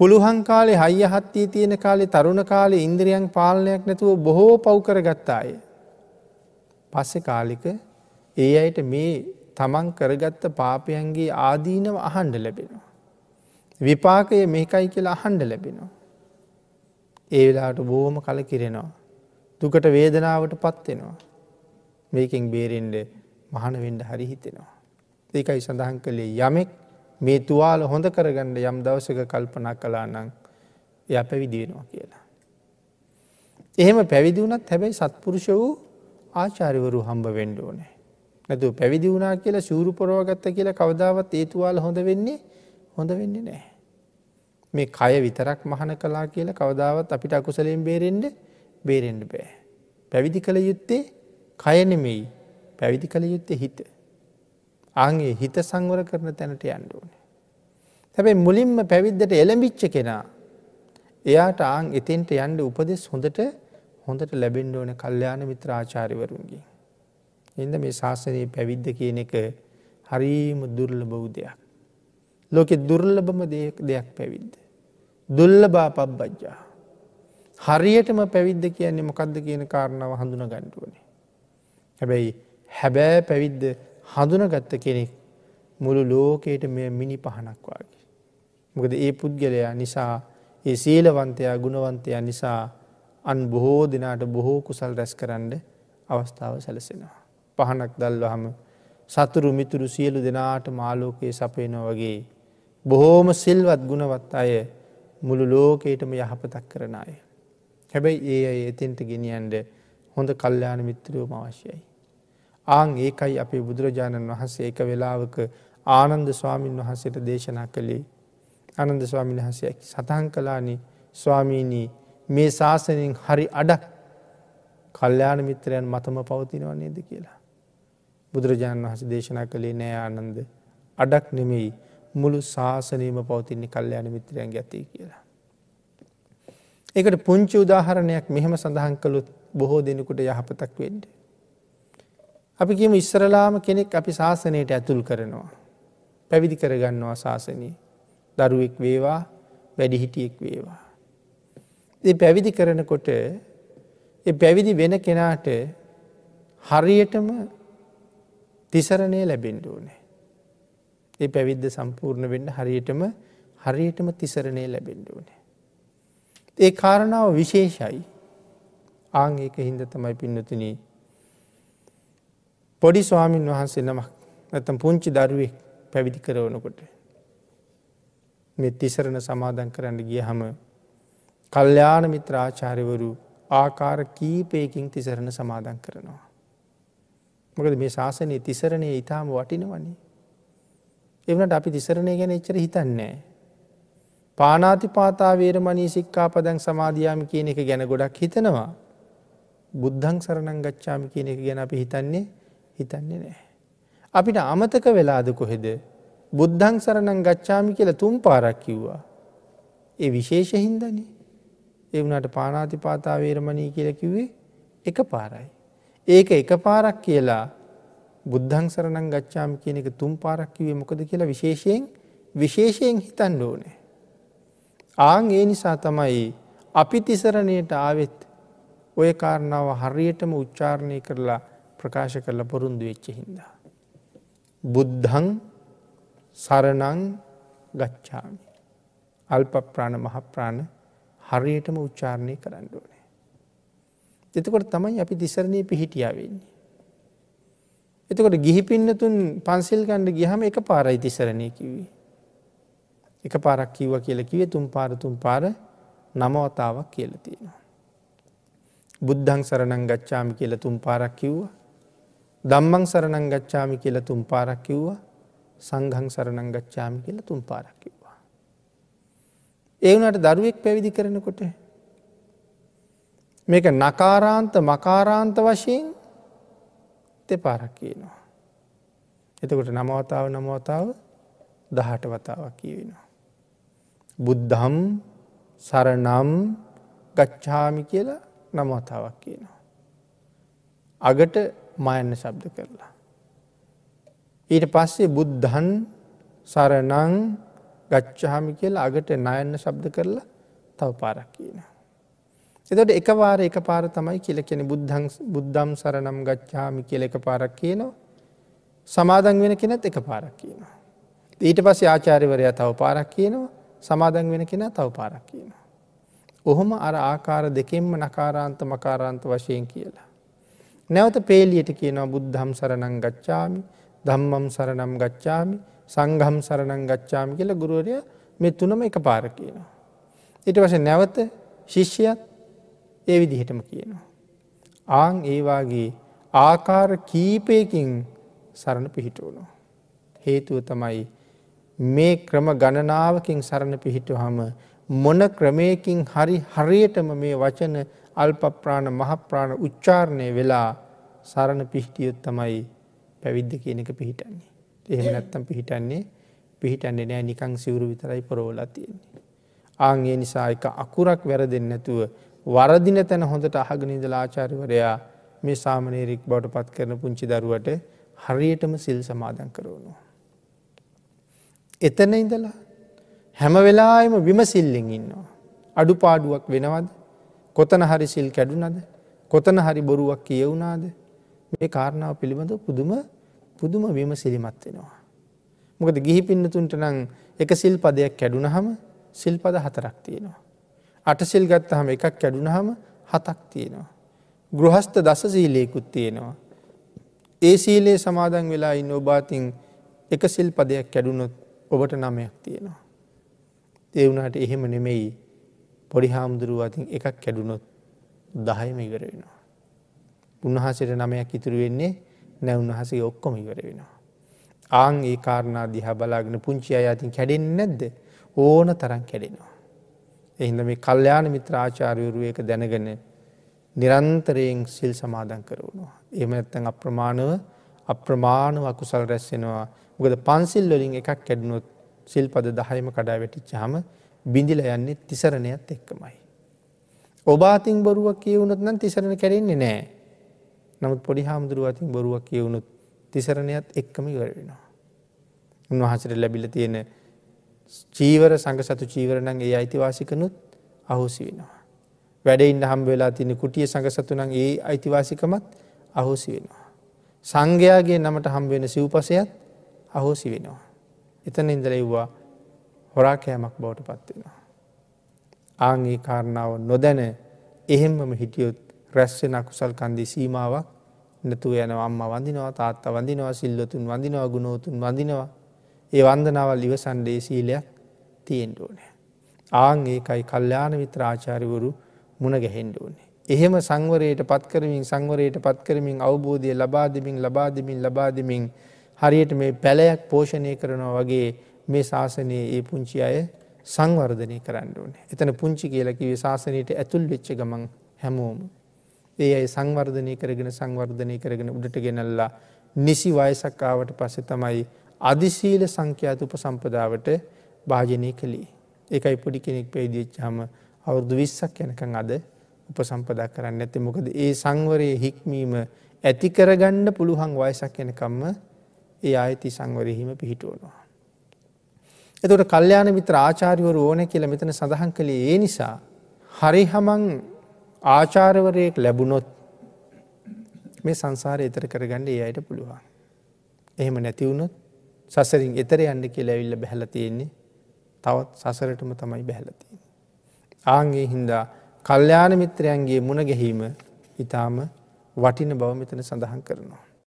පුළුවන් කාලේ හයිය හත්තිී තියෙන කාලේ තරුණ කාලේ ඉන්ද්‍රියන් පාලනයක් නැතුව බොහෝ පව්කර ගත්තාය. පස්සෙ කාලික ඒ අයට මේ තමන් කරගත්ත පාපයන්ගේ ආදීනව අහන්ඩ ලැබෙනවා. විපාකය මේකයි කියලා අහන්ඩ ලැබෙනවා. ඒ වෙලාට බෝම කල කිරෙනවා. දුකට වේදනාවට පත්වෙනවා. මේකෙන් බේරෙන්ඩ මහනවෙන්ඩ හරි හිතෙනවා. ඒකයි සඳහන් කළේ යමෙක් මේ තුවාල හොඳ කරගණ්ඩ යම් දවසක කල්පනා කලා නං එය පැවිදියෙනවා කියලා. එහෙම පැවිදි වුණත් හැබැයි සත්පුරුෂ වූ ආචාරිවරු හම්බ වෙන්ඩෝනෑ. නැතු පැවිදි වුණනා කියලා සූරු පොරෝගත්ත කියලා කවදාවත් ඒතුවාල හොඳ වෙන්නේ හොඳ වෙන්නේ නෑ. මේ කය විතරක් මහන කලා කියලා කවදාවත් අපිට අකුසලයෙන් බේරෙන්ඩ බේරෙන්ඩ බෑ. පැවිදි කළ යුත්තේ කයනෙමෙයි පැවිදි කළ යුත්තේ හිත. ආගේ හිත සංවර කරන තැනට යන්ඩුවන. හැබැයි මුලින්ම පැවිද්දට එළඹිච්ච කෙනා එයාට ආං එතෙන්ට යන්ඩ උපදෙස් හොඳට හොඳට ලැබෙන්ඩ ඕන කල්්‍යයාන මිත්‍රාචාරිවරුන්ගේ. එද මේ ශාසනයේ පැවිද්ද කියන එක හරීම දුර්ල බෞ දෙයක්. ලෝකෙ දුර්ලබම දෙයක් පැවිද්ද. දුල්ල බා පබ්බජ්ජා. හරියටම පැවිද්ද කියන්නේ මොකක්ද කියන කාරණාව හඳුන ගණ්ඩුවනේ. හැබැයි හැබෑ පැවිද්ද හඳුනගත්ත කෙනෙක් මුළු ලෝකයට මෙ මිනි පහනක් වගේ. මොකද ඒ පුද්ගලයා නිසා ඒ සීලවන්තයා ගුණවන්තයා නිසා අන් බොහෝ දෙනාට බොහෝ කුසල් රැස් කරන්න අවස්ථාව සැලසෙනවා. පහනක් දල්වහම සතුරු මිතුරු සියලු දෙනාට මාලෝකයේ සපයනෝ වගේ. බොහෝම සිල්වත් ගුණවත් අය මුළු ලෝකයටම යහපතක් කරන අය. හැබැයි ඒ අය එතෙන්ට ගෙනියන්ට හොඳ කල්්‍යයාන මිත්‍රයෝම අවශ්‍යයි. ආං ඒකයි අපේ බුදුරජාණන් වහන්සේ එක වෙලාවක ආනන්ද ස්වාමීන් වහන්සේට දේශනා කළේ අනන්ද ස්වාමීන් වහසයක් සතහන් කලානි ස්වාමීණී මේ ශාසනයෙන් හරි අඩක් කල්්‍යයාන මිත්‍රයන් මතම පවතිනව නේද කියලා. බුදුරජාණන් වහස දේශනා කළේ නෑ ආනන්ද අඩක් නෙමෙයි මුළු ශාසනීම පවතින්නේ කල්්‍යයාන මිත්‍රයන් ගැති කියලා. එකට පුංචි උදාහරණයක් මෙහෙම සඳහන් කළුත් බොහෝ දෙනෙකුට යහපතක් වෙන්ඩ. අපි කියම ඉස්සරලාම කෙනෙක් අපි ශාසනයට ඇතුල් කරනවා. පැවිදි කරගන්නවා ශාසනී. දරුවෙක් වේවා වැඩිහිටියෙක් වේවා. ඒ පැවිදි කරනකොට පැවිදි වෙන කෙනාට හරියටම තිසරණය ලැබෙන්ඩ ඕනේ. ඒ පැවිද්ද සම්පූර්ණ වෙන්න හරියටම හරියටම තිසරණය ලැබෙන්ඩ ඕනේ. ඒ කාරණාව විශේෂයි ආං ඒක හින්ද තමයි පින්නතුන පොඩි ස්වාමීන් වහන්සේ නමක් නැතම් පුංචි දරුවෙක් පැවිදි කරවනකොට. මෙ තිසරණ සමාදන් කරන්න ගිය හම කල්්‍යාන මිත්‍ර ආචාරයවරු ආකාර කීපයකින් තිසරණ සමාදන් කරනවා. මොකද මේ ශාසනය තිසරණය ඉතාම වටිනවන්නේ. එවනට අපි තිසරණය ගැන එච්චර හිතන්නේ. පානාති පාතා වේරමණී සික්කා පදැන් සමාධයාම කියන එක ගැන ගොඩක් හිතනවා. බුද්ධං සරණං ගච්ඡාමි කියන එක ගැන අපි හිතන්නේ හිතන්නේ නෑ. අපිට අමතක වෙලාද කොහෙද බුද්ධං සරණං ගච්ඡාමි කියල තුම් පාරක් කිව්වා. ඒ විශේෂ හින්දනේ. ඒ වුණට පානාති පාතා වේරමණී කියල කිව්වේ එක පාරයි. ඒක එක පාරක් කියලා බුද්ධං සරණං ගච්ඡාම කියන එක තුම් පාරක් කිවේ මොකද කියලා විශේෂයෙන් විශේෂයෙන් හිතන්න ඕනේ. ආං ඒ නිසා තමයි අපි තිසරණයට ආවෙත් ඔය කාරණාව හරියටම උච්චාරණය කරලා ප්‍රකාශ කරලා පොරුන්දු වෙච්ච හින්දා. බුද්ධං සරණං ගච්ඡාමි. අල්ප ප්‍රාණ මහප්‍රාණ හරියටම උච්චාරණය කරන්න ඕනේ. එතකොට තමයි අපි තිසරණය පිහිටියා වෙන්නේ. එතකොට ගිහි පින්නතුන් පන්සිල් ගණ්ඩ ගිහම එක පාරයි තිසරණය කිවී. එක පාරක් කිව්ව කියල කිවේ තුම් පාර තුම් පාර නමවතාවක් කියල තියෙනවා. බුද්ධං සරණං ගච්ඡාමි කියල තුම් පාරක් කිව්ව. දම්මං සරණං ගච්ඡාමි කියල තුම් පාරක් කිව්වා සංඝං සරණං ගච්ඡාමි කියල තුම් පාරක් කිව්වා. ඒ වනට දරුවෙක් පැවිදි කරනකොට මේක නකාරාන්ත මකාරාන්ත වශයෙන් දෙපාරක් කියනවා. එතකොට නමවතාව නමවතාව දහට වතාවක් කියවෙනවා. බුද්ධම් සරනම් ගච්ඡාමි කියලා නමවතාවක් කියනවා. අගට මයන්න ශබ්ද කරලා. ඊට පස්සේ බුද්ධන් සරනං ගච්චහමි කියලා අගට නයන්න ශබ්ද කරලා තව පාරක් කියන. එතට එක වාර එක පාර තමයි කියල කෙන බුද්ධං බුද්ධම් සරනම් ගච්ඡාමි කියල එක පාරක් කියනවා. සමාදන් වෙන කෙනත් එක පාරක් කියනවා. ඊට පස්සේ ආචාර්යවරයා තව පාරක් කියනවා සමාදන් වෙන කෙන තව පාරක් කියනවා. ඔහොම අර ආකාර දෙකෙන්ම නකාරාන්ත මකාරාන්ත වශයෙන් කියලා. නැවත පේලියට කියනවා බුද්ධම් සරණං ගච්ඡාමි ධම්මම් සරනම් ගච්ඡාමි සංඝම් සරණං ගච්ඡාමි කියල ගුරුවරය මේ තුනම එක පාර කියනවා. ඊට වස නැවත ශිෂ්‍යයත් ඒ විදිහටම කියනවා. ආං ඒවාගේ ආකාර කීපයකින් සරණ පිහිටුවනු. හේතුව තමයි මේ ක්‍රම ගණනාවකින් සරණ පිහිටු හම මොන ක්‍රමයකින් හරි හරියටම මේ වචන අල්පප්‍රාණ මහප්‍රාණ උච්චාරණය වෙලා සරණ පිහිටියොත් තමයි පැවිද්ධ කියන එක පිහිටන්නේ. එහෙම නැත්තම් පිහිටන්නේ පිහිටන්නේ නෑ නිකං සිවුරු විතරයි පොරෝලා තියෙන්නේ. ආංගේ නිසා එක අකුරක් වැරදෙන් නැතුව වරදින තැන හොඳට අහගනිදල ආචාරිවරයා මේ සාමනේරික් බවට පත් කරන පුංචි දරුවට හරියටම සිල් සමාදන් කරවනවා. එතන ඉඳලා හැම වෙලාම විමසිල්ලෙන් ඉන්නවා. අඩු පාඩුවක් වෙනවද කොතන හරි සිල් කැඩුනද කොතන හරි බොරුවක් කියවුනාද මේ කාරණාව පිළිබඳ පුදුම පුදුම වීම සිලිමත් වෙනවා. මොකද ගිහි පින්නතුන්ට නං එක සිල් පදයක් කැඩුන හම සිල්පද හතරක් තියෙනවා. අට සිල් ගත්ත හම එකක් කැඩුන හම හතක් තියෙනවා. ගෘහස්ත දස සීලයකුත් තියෙනවා. ඒ සීලේ සමාදන් වෙලා ඉන්න ඔබාතින් එක සිල් පදයක් කැඩුනොත් ඔබට නමයක් තියෙනවා. ඒ වුණට එහෙම නෙමෙයි පොඩි හාමුදුරුව අතින් එකක් කැඩුනොත් දහයම ඉවර වෙනවා. උන්වහසට නමයක් ඉතුරු වෙන්නේ නැ උන්වහසේ ඔක්කොම ඉවර වෙනවා. ආං ඒ කාරණා දිහා බලාගෙන පුංචි අය අතින් කැඩෙන් නැද්ද ඕන තරන් කැඩෙනවා. එහිද මේ කල්්‍යයාන මිත්‍ර ආචාරයවරු එක දැනගෙන නිරන්තරයෙන් සිල් සමාදන් කරවනවා. එම ඇත්තන් අප්‍රමාණව අප්‍රමාණව අකුසල් රැස්සෙනවා මොකද පන්සිල් වලින් එකක් කැඩුණොත් සිල්පද දහයම කඩා වැටිච්චාම බිඳිල යන්නේ තිසරණයත් එක්කමයි. ඔබාතින් බොරුවක් කියවුණොත් නම් තිසරණ කැරෙන්නේ නෑ. නමුත් පොඩි හාමුදුරුව අතින් බොරුවක් කියවුණුත් තිසරණයත් එක්කම ඉවරෙනවා. උන්වහසට ලැබිල තියෙන චීවර සඟ සතු චීවරණන් ඒ අයිතිවාසිකනුත් අහෝසි වෙනවා. වැඩ ඉන්න හම්බ වෙලා තින කුටිය සඟ සතුනන් ඒ අයිතිවාසිකමත් අහෝසි වෙනවා. සංඝයාගේ නමට හම්බවෙන සිව්පසයත් අහෝසි වෙනවා. එතන ඉන්දලෙව්වා හොරාකෑමක් බවට පත්වෙනවා. ආංගේ කාරණාව නොදැන එහෙම්මම හිටියොත් රැස්වෙන අකුසල් කන්දී සීමාවක් නැතු යන අම්ම වඳිනවා තාත්ත වඳිනවා සිල්ලොතුන් වඳිනවා ගුණෝතුන් වඳිනවා ඒ වන්දනාවල් ඉවසන්ඩේ සීලයක් තියෙන්ට ඕනෑ. ආං ඒකයි කල්්‍යාන විත්‍රාචාරිවරු මුණ ගැහෙන්ඩ ඕනේ. එහෙම සංවරයට පත්කරමින් සංවරයට පත්කරමින් අවබෝධය ලබාදමින් ලබාදමින් ලබාදමින් හරියට මේ පැලයක් පෝෂණය කරනවා වගේ මේ ශාසනයේ ඒ පුංචි අය සංවර්ධනය කරන්න ඕන. එතන පුංචි කියලකිවේ ශාසනයට ඇතුල් වෙච්ච ගමන් හැමෝම. ඒ අයි සංවර්ධනය කරගෙන සංවර්ධනය කරගෙන උඩට ගෙනල්ලා නිසි වයසක්කාවට පස්සෙ තමයි අධිශීල සංඛ්‍යාත උප සම්පදාවට භාජනය කළේ. එකයි පොඩි කෙනෙක් පැවිදිච්ච හම අවුරදු විස්සක් යනකං අද උපසම්පදා කරන්න ඇති මොකද ඒ සංවරයේ හික්මීම ඇතිකරගණ්ඩ පුළුවන් වයසක් යනකම්ම ඒ ආයති සංවරහිම පිහිටුවනවා. එතට කල්්‍යයාන මිත්‍ර ආචාරිවරු ඕන කියල මෙතන සඳහන් කළේ ඒ නිසා හරිහමං ආචාරවරයෙක් ලැබුණොත් මේ සංසාර එතර කරගන්න ඒ අයට පුළුවන්. එහෙම නැතිවුණොත් සසරින් එතර යන්න කියලා ඇවිල්ල බැහල තියෙන්නේ තවත් සසරටම තමයි බැහලතියෙන්. ආන්ගේ හින්දා කල්්‍යාන මිත්‍රයන්ගේ මුණ ගැහීම ඉතාම වටින බව මෙතන සඳහන් කරනවා.